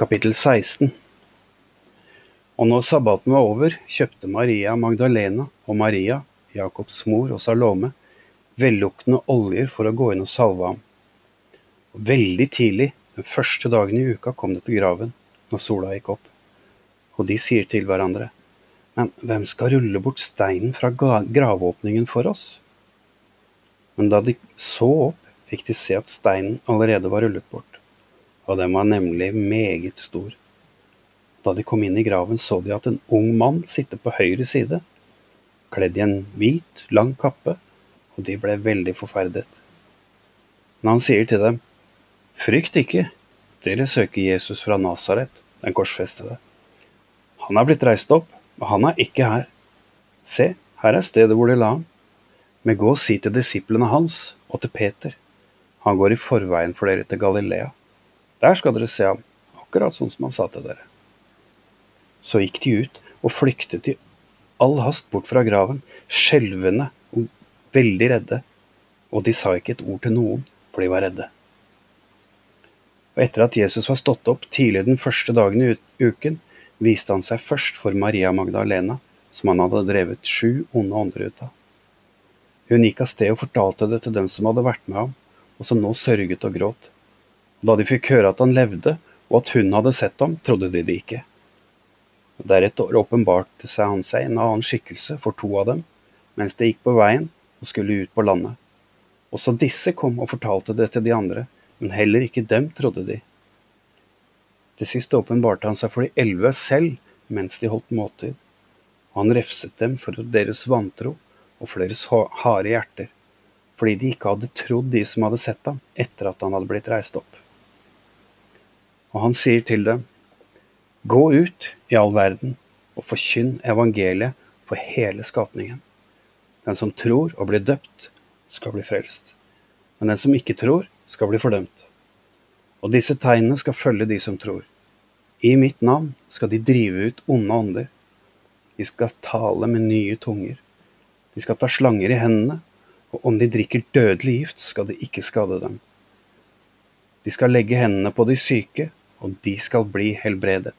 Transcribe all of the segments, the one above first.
Kapittel 16 Og når sabbaten var over, kjøpte Maria Magdalena og Maria, Jakobs mor og Salome, velluktende oljer for å gå inn og salve ham. Og veldig tidlig, den første dagen i uka, kom det til graven, når sola gikk opp. Og de sier til hverandre, Men hvem skal rulle bort steinen fra gravåpningen for oss? Men da de så opp, fikk de se at steinen allerede var rullet bort, og den var nemlig meget stor. Da de kom inn i graven, så de at en ung mann sitter på høyre side, kledd i en hvit, lang kappe, og de ble veldig forferdet. Men han sier til dem, Frykt ikke, dere søker Jesus fra Nasaret, den korsfestede. Han er blitt reist opp, og han er ikke her. Se, her er stedet hvor de la ham. Men gå og si til disiplene hans og til Peter. Han går i forveien for dere til Galilea. Der skal dere se ham, akkurat sånn som han sa til dere. Så gikk de ut og flyktet i all hast bort fra graven, skjelvende og veldig redde, og de sa ikke et ord til noen, for de var redde. Og etter at Jesus var stått opp tidlig den første dagen i uken, viste han seg først for Maria Magdalena, som han hadde drevet sju onde ånder ut av. Hun gikk av sted og fortalte det til dem som hadde vært med ham, og som nå sørget og gråt. Da de fikk høre at han levde, og at hun hadde sett ham, trodde de det ikke. Deretter åpenbarte seg han seg en annen skikkelse for to av dem, mens de gikk på veien og skulle ut på landet. Også disse kom og fortalte det til de andre, men heller ikke dem trodde de. Til sist åpenbarte han seg for de elleve selv mens de holdt måltid, han refset dem for deres vantro og for deres ha- harde hjerter, fordi de ikke hadde trodd de som hadde sett ham etter at han hadde blitt reist opp. Og han sier til dem, Gå ut i all verden og forkynn evangeliet for hele skapningen. Den som tror og blir døpt, skal bli frelst, men den som ikke tror, skal bli fordømt. Og disse tegnene skal følge de som tror. I mitt navn skal de drive ut onde ånder. De skal tale med nye tunger. De skal ta slanger i hendene, og om de drikker dødelig gift, skal det ikke skade dem. De skal legge hendene på de syke, og de skal bli helbredet.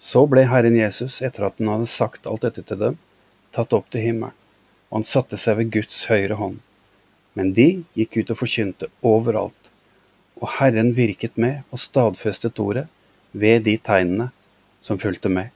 Så ble Herren Jesus, etter at han hadde sagt alt dette til dem, tatt opp til himmelen, og han satte seg ved Guds høyre hånd. Men de gikk ut og forkynte overalt, og Herren virket med og stadfestet ordet ved de tegnene som fulgte med.